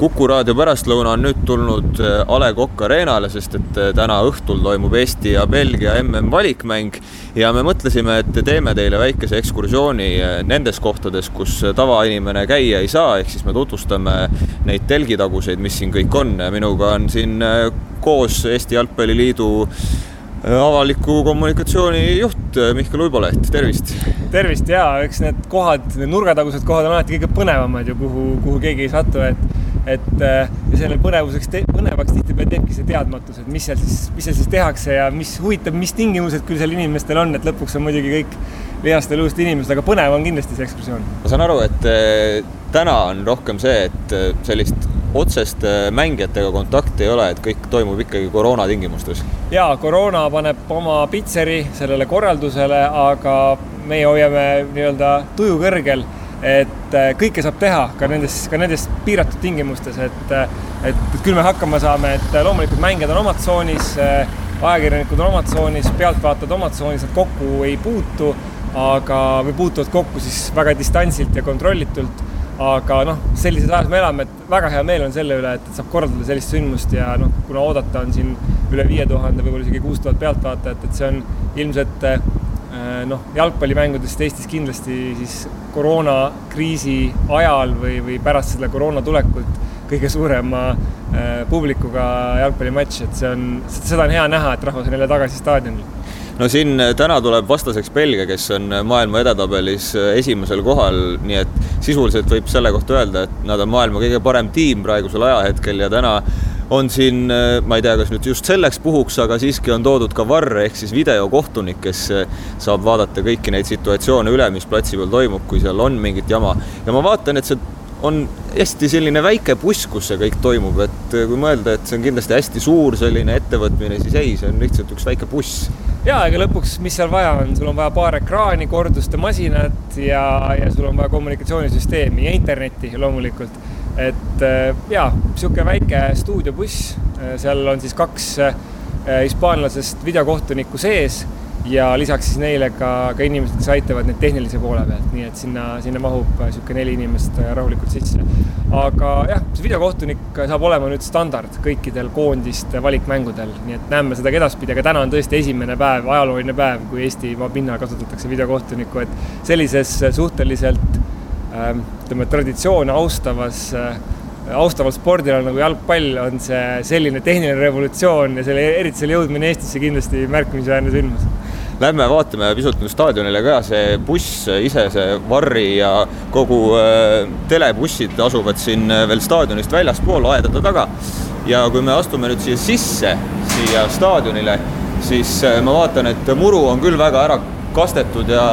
Kuku raadio pärastlõuna on nüüd tulnud äh, A Le Coq Arena'le, sest et äh, täna õhtul toimub Eesti ja Belgia MM-valikmäng ja me mõtlesime, et teeme teile väikese ekskursiooni äh, nendes kohtades, kus tavainimene käia ei saa, ehk siis me tutvustame neid telgitaguseid, mis siin kõik on. minuga on siin koos Eesti Jalgpalliliidu avaliku kommunikatsiooni juht Mihkel Uiboleht, tervist! tervist ja eks need kohad, need nurgatagused kohad on alati kõige põnevamad ju, kuhu, kuhu keegi ei satu, et et äh, ja selle põnevuseks, põnevaks tihtipeale teebki see teadmatus, et mis seal siis, mis seal siis tehakse ja mis huvitav, mis tingimused küll seal inimestel on, et lõpuks on muidugi kõik lihast ja luust inimesed, aga põnev on kindlasti see ekskursioon. ma saan aru, et äh, täna on rohkem see, et äh, sellist otsest mängijatega kontakti ei ole, et kõik toimub ikkagi koroona tingimustes. ja koroona paneb oma pitseri sellele korraldusele, aga meie hoiame nii-öelda tuju kõrgel et äh, kõike saab teha ka nendes, ka nendes piiratud tingimustes, et, äh, et, küll me hakkama saame, et äh, loomulikult mängijad on omad tsoonis, ajakirjanikud on omad tsoonis, pealtvaatajad omad tsoonis, nad kokku ei puutu, aga, või puutuvad kokku siis väga distantsilt ja kontrollitult. aga noh, sellises ajas me elame, et väga hea meel on selle üle, et, saab korraldada sellist sündmust ja noh, kuna oodata on siin üle viie tuhande, võib-olla isegi kuus tuhat pealtvaatajat, et see on ilmselt noh, jalgpallimängudest Eestis kindlasti siis koroonakriisi ajal või, või pärast selle koroona tulekut kõige suurema äh, publikuga jalgpallimatš, et see on, seda on hea näha, et rahvas on jälle tagasi staadionil. No siin äh, täna tuleb vastaseks Belgia, kes on maailma edetabelis esimesel kohal, nii et sisuliselt võib selle kohta öelda, et nad on maailma kõige parem tiim praegusel ajahetkel ja täna on siin, äh, ma ei tea, kas nüüd just selleks puhuks, aga siiski on toodud ka varr ehk siis videokohtunik, kes äh, saab vaadata kõiki neid situatsioone üle, mis platsi peal toimub, kui seal on mingit jama. ja ma vaatan, et see on hästi selline väike buss, kus see kõik toimub, et äh, kui mõelda, et see on kindlasti hästi suur selline ettevõtmine, siis ei, see on lihtsalt üks väike buss. ja ega lõpuks, mis seal vaja on, sul on vaja paar ekraani, korduste masinat ja, ja sul on vaja kommunikatsioonisüsteemi ja internetti loomulikult et äh, jaa, niisugune väike stuudiobuss, äh, seal on siis kaks äh, hispaanlasest videokohtunikku sees ja lisaks siis neile ka, ka inimesed, kes aitavad neid tehnilise poole pealt, nii et sinna, sinna mahub niisugune neli inimest rahulikult sisse. aga jah, see videokohtunik saab olema nüüd standard kõikidel koondiste valikmängudel, nii et näeme seda ka edaspidi, aga täna on tõesti esimene päev, ajalooline päev, kui Eestimaa pinnal kasutatakse videokohtunikku, et sellises suhteliselt ütleme, traditsioone austavas, äh, austaval spordil nagu jalgpall on see selline tehniline revolutsioon ja selle, eriti selle jõudmine Eestisse kindlasti märkimisväärne sündmus. Lähme vaatame pisut staadionile ka, see buss ise, see Varri ja kogu äh, telebussid asuvad siin äh, veel staadionist väljaspool aedade taga. ja kui me astume nüüd siia sisse, siia staadionile, siis ma vaatan, et muru on küll väga ära kastetud ja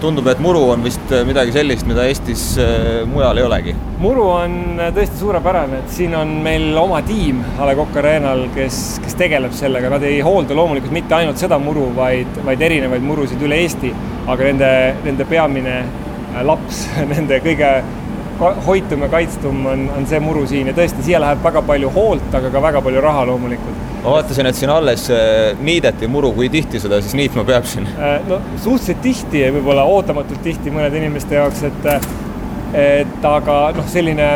tundub, et muru on vist äh, midagi sellist, mida Eestis äh, mujal ei olegi. muru on äh, tõesti suurepärane, et siin on meil oma tiim A Le Coq Arena'l, kes, kes tegeleb sellega, nad ei hoolda loomulikult mitte ainult seda muru, vaid, vaid erinevaid murusid üle Eesti, aga nende, nende peamine laps, nende kõige hoitum ja kaitstum on, on see muru siin ja tõesti, siia läheb väga palju hoolt, aga ka väga palju raha loomulikult. Ma vaatasin, et siin alles äh, niideti muru, kui tihti seda siis niitma peab siin? Äh, no suhteliselt tihti ja võib-olla ootamatult tihti mõnede inimeste jaoks, et et aga noh, selline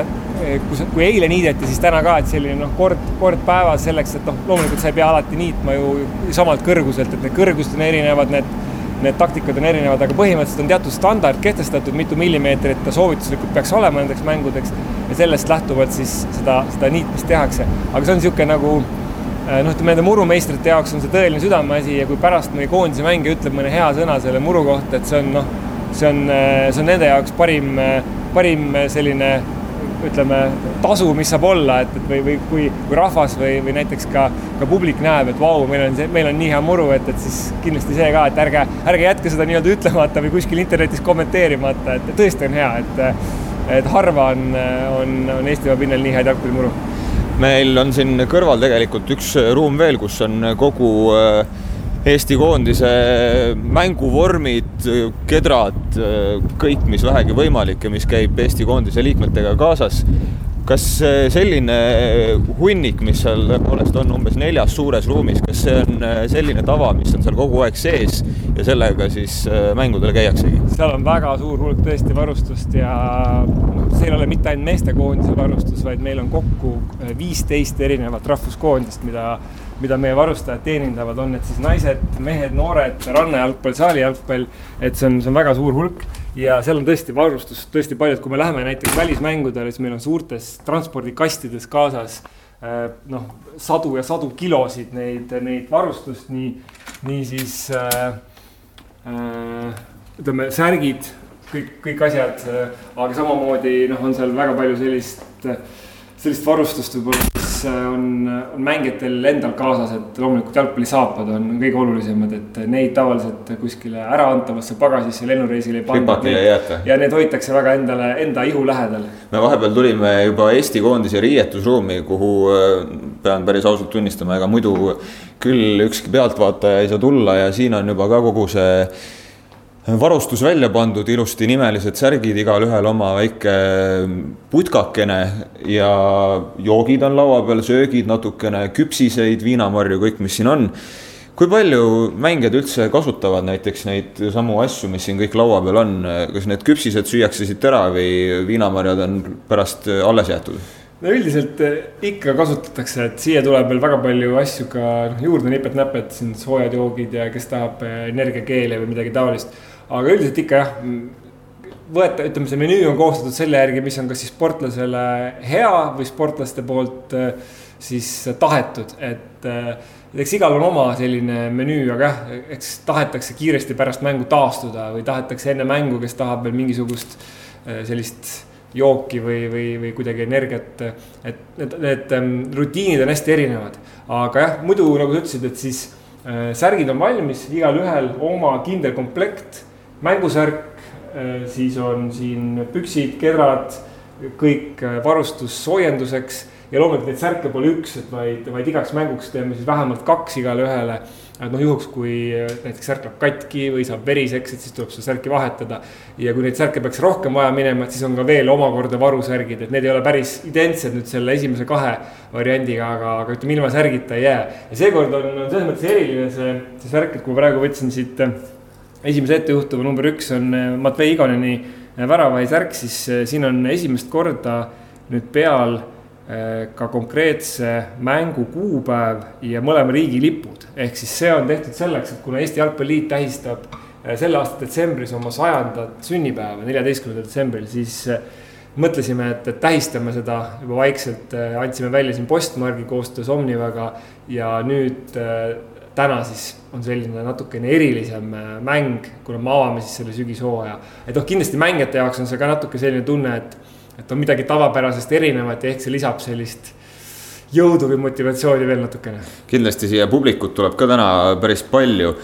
kui, kui eile niideti, siis täna ka, et selline noh, kord, kord päevas selleks, et noh, loomulikult sa ei pea alati niitma ju samalt kõrguselt, et need kõrgused on erinevad, need need taktikad on erinevad, aga põhimõtteliselt on teatud standard kehtestatud, mitu millimeetrit ta soovituslikult peaks olema nendeks mängudeks ja sellest lähtuvalt siis seda, seda niitmist tehakse. aga see on niisugune nagu äh, noh, ütleme nende murumeistrite jaoks on see tõeline südameasi ja kui pärast mõni koondise mängija ütleb mõne hea sõna selle muru kohta, et see on noh, see on, äh, see on nende jaoks parim, äh, parim selline ütleme, tasu, mis saab olla, et, et või, või kui, kui rahvas või, või näiteks ka, ka publik näeb, et vau, meil on see, meil on nii hea muru, et, et siis kindlasti see ka, et ärge, ärge jätke seda nii-öelda ütlemata või kuskil internetis kommenteerimata, et tõesti on hea, et, et harva on, on, on Eestimaa pinnal nii häid jalgpallimuru. Meil on siin kõrval tegelikult üks ruum veel, kus on kogu äh, Eesti koondise mänguvormid, kedrad, kõik, mis vähegi võimalik ja mis käib Eesti koondise liikmetega kaasas. kas selline hunnik, mis seal tõepoolest on umbes neljas suures ruumis, kas see on selline tava, mis on seal kogu aeg sees ja sellega siis mängudel käiaksegi? seal on väga suur hulk tõesti varustust ja see ei ole mitte ainult meestekoondise varustus, vaid meil on kokku viisteist erinevat rahvuskoondist, mida, mida meie varustajad teenindavad, on need siis naised, mehed, noored, rannajalgpall, saalijalgpall. et see on, see on väga suur hulk ja seal on tõesti varustus tõesti palju, et kui me läheme näiteks välismängudele, siis meil on suurtes transpordikastides kaasas noh, sadu ja sadu kilosid neid, neid varustust, nii, nii siis äh, äh, ütleme, särgid, kõik, kõik asjad, aga samamoodi noh, on seal väga palju sellist, sellist varustust võib-olla, mis on, on mängijatel endal kaasas, et loomulikult jalgpallisaapad on kõige olulisemad, et neid tavaliselt kuskile äraantavasse pagasisse lennureisile ei panda. ja need hoitakse väga endale, enda ihu lähedal. me vahepeal tulime juba Eesti koondise riietusruumi, kuhu pean päris ausalt tunnistama, ega muidu küll ükski pealtvaataja ei saa tulla ja siin on juba ka kogu see varustus välja pandud, ilusti nimelised särgid, igalühel oma väike putkakene ja joogid on laua peal, söögid natukene, küpsiseid, viinamarju, kõik, mis siin on. kui palju mängijad üldse kasutavad näiteks neid samu asju, mis siin kõik laua peal on, kas need küpsised süüakse siit ära või viinamarjad on pärast alles jäetud? no üldiselt ikka kasutatakse, et siia tuleb veel väga palju asju ka noh, juurde nipet-näpet, siin soojad joogid ja kes tahab energiakeele või midagi taolist aga üldiselt ikka jah, võeta, ütleme, see menüü on koostatud selle järgi, mis on kas siis sportlasele hea või sportlaste poolt äh, siis tahetud, et äh, eks igal on oma selline menüü, aga jah, eks tahetakse kiiresti pärast mängu taastuda või tahetakse enne mängu, kes tahab veel mingisugust äh, sellist jooki või, või, või kuidagi energiat. et need, need ähm, rutiinid on hästi erinevad, aga jah, muidu nagu sa ütlesid, et siis särgid on valmis, igalühel oma kindel komplekt mängusärk, äh, siis on siin püksid, kedrad, kõik äh, varustus soojenduseks ja loomulikult neid särke pole üks, et vaid, vaid igaks mänguks teeme siis vähemalt kaks igale ühele. et noh, juhuks kui äh, näiteks särk läheb katki või saab veriseks, et siis tuleb seda särki vahetada. ja kui neid särke peaks rohkem vaja minema, et siis on ka veel omakorda varusärgid, et need ei ole päris identsed nüüd selle esimese kahe variandiga, aga, aga ütleme ilma särgita ei jää. ja seekord on, on selles mõttes eriline see, see särk, et kui ma praegu võtsin siit esimese ettejuhtuva number üks on äh, Matvei Igoneni äh, väravahäisärk, siis äh, siin on esimest korda nüüd peal ka konkreetse mängu kuupäev ja mõlema riigi lipud. ehk siis see on tehtud selleks, et kuna Eesti Jalgpalliliit tähistab selle aasta detsembris oma sajandat sünnipäeva, neljateistkümnendal detsembril, siis mõtlesime, et, et tähistame seda juba vaikselt, andsime välja siin postmargi koostöös Omnivaga ja nüüd täna siis on selline natukene erilisem äh, mäng, kuna me avame siis selle sügishooaja. et noh, kindlasti mängijate jaoks on see ka natuke selline tunne, et, et on midagi tavapärasest erinevat ja ehk see lisab sellist jõudu või motivatsiooni veel natukene. kindlasti siia publikut tuleb ka täna päris palju.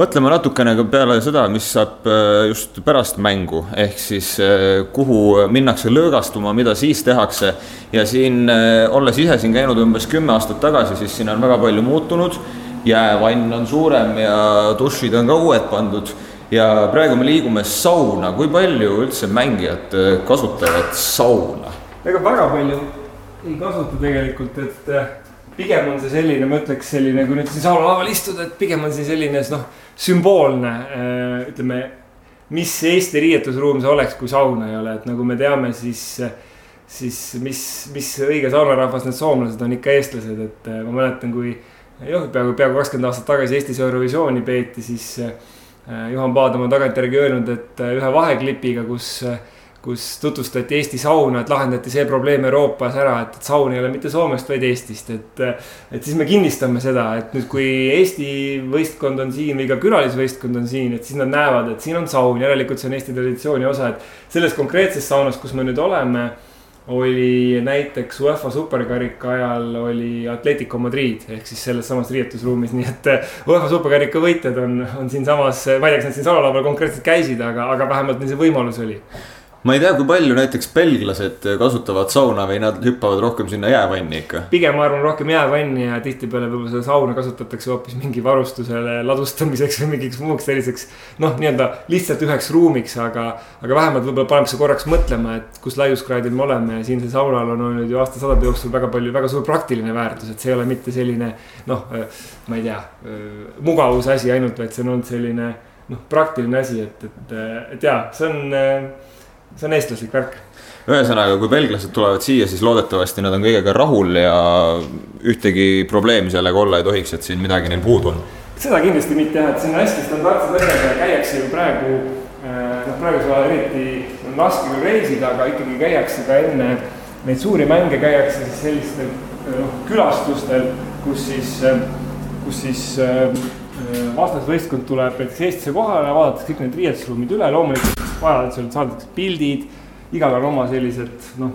mõtleme natukene ka peale seda, mis saab äh, just pärast mängu, ehk siis äh, kuhu minnakse lõõgastuma, mida siis tehakse. ja siin, olles ise siin käinud umbes kümme aastat tagasi, siis siin on väga palju muutunud jäävann on suurem ja dušid on ka uued pandud. ja praegu me liigume sauna, kui palju üldse mängijad äh, kasutavad sauna? ega väga palju ei kasuta tegelikult, et äh, pigem on see selline, ma ütleks selline, kui nüüd siin saunalaval istuda, et pigem on see selline noh, sümboolne äh, ütleme, mis Eesti riietusruum see oleks, kui sauna ei ole, et nagu me teame, siis siis mis, mis õige saunarahvas need soomlased on ikka eestlased, et ma mäletan, kui jah, peaaegu, peaaegu kakskümmend aastat tagasi Eestis Eurovisiooni peeti, siis äh, Juhan Paadam on tagantjärgi öelnud, et äh, ühe vaheklipiga, kus, äh, kus tutvustati Eesti sauna, et lahendati see probleem Euroopas ära, et, et saun ei ole mitte Soomest, vaid Eestist, et. et siis me kinnistame seda, et nüüd, kui Eesti võistkond on siin või ka külalisvõistkond on siin, et siis nad näevad, et siin on saun, järelikult see on Eesti traditsiooni osa, et selles konkreetses saunas, kus me nüüd oleme oli näiteks UEFA superkarika ajal oli Atletico Madrid ehk siis selles samas riietusruumis, nii et eh, UEFA superkarika võitjad on, on siinsamas, ma ei tea, kas nad siin salalaval konkreetselt käisid, aga, aga vähemalt neil see võimalus oli ma ei tea, kui palju näiteks belglased kasutavad sauna või nad hüppavad rohkem sinna jäävanni ikka? pigem ma arvan rohkem jäävanni ja tihtipeale võib-olla seda sauna kasutatakse hoopis mingi varustusele ladustamiseks või mingiks muuks selliseks. noh, nii-öelda lihtsalt üheks ruumiks, aga, aga vähemalt võib-olla paneb see korraks mõtlema, et kus laiuskraadil me oleme ja siin see saunal on olnud ju aastasadade jooksul väga palju, väga suur praktiline väärtus, et see ei ole mitte selline noh, ma ei tea, mugavuse asi ainult, vaid see on olnud selline noh, praktiline asi, et, et, et jaa, see on see on eestlaslik värk. ühesõnaga, kui belglased tulevad siia, siis loodetavasti nad on kõigega rahul ja ühtegi probleemi sellega olla ei tohiks, et siin midagi neil puudu on. seda kindlasti mitte jah, et siin hästi standardsed asjad ja käiakse ju praegu noh, praegusel ajal eriti on raske küll reisida, aga ikkagi käiakse ka enne neid suuri mänge käiakse siis sellistel noh, külastustel, kus siis, kus siis vastasvõistkond tuleb näiteks Eestisse kohale, vaadatakse kõik need riietusruumid üle, loomulikult vajadusel saadakse pildid, igal on oma sellised noh,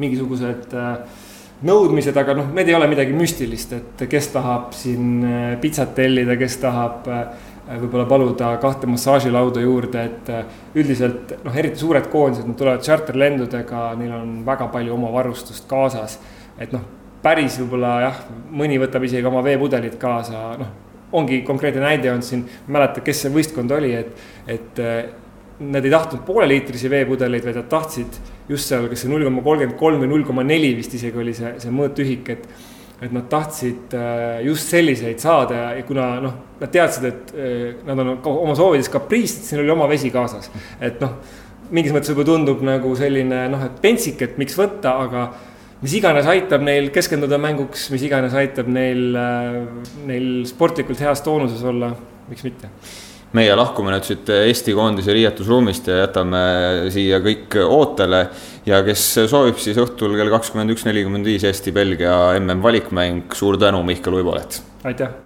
mingisugused äh, nõudmised, aga noh, need ei ole midagi müstilist, et kes tahab siin äh, pitsat tellida, kes tahab äh, võib-olla paluda kahte massaažilauda juurde, et üldiselt noh, eriti suured koondised, nad tulevad charterlendudega, neil on väga palju oma varustust kaasas. et noh, päris võib-olla jah, mõni võtab isegi oma veepudelid kaasa, noh, ongi konkreetne näide on siin, mäleta, kes see võistkond oli, et, et nad ei tahtnud pooleliitrisi veepudeleid, vaid nad tahtsid just seal, kas see null koma kolmkümmend kolm või null koma neli vist isegi oli see, see mõõtühik, et. et nad tahtsid äh, just selliseid saada ja kuna noh, nad teadsid, et äh, nad on oma soovides kapriist, et siin oli oma vesi kaasas. et noh, mingis mõttes võib-olla tundub nagu selline noh, et pentsik, et miks võtta, aga mis iganes aitab neil keskenduda mänguks, mis iganes aitab neil, äh, neil sportlikult heas toonuses olla, miks mitte meie lahkume nüüd siit Eesti koondise riietusruumist ja jätame siia kõik ootele. ja kes soovib, siis õhtul kell kakskümmend üks nelikümmend viis Eesti-Belgia mm valikmäng, suur tänu, Mihkel Uibolet. aitäh.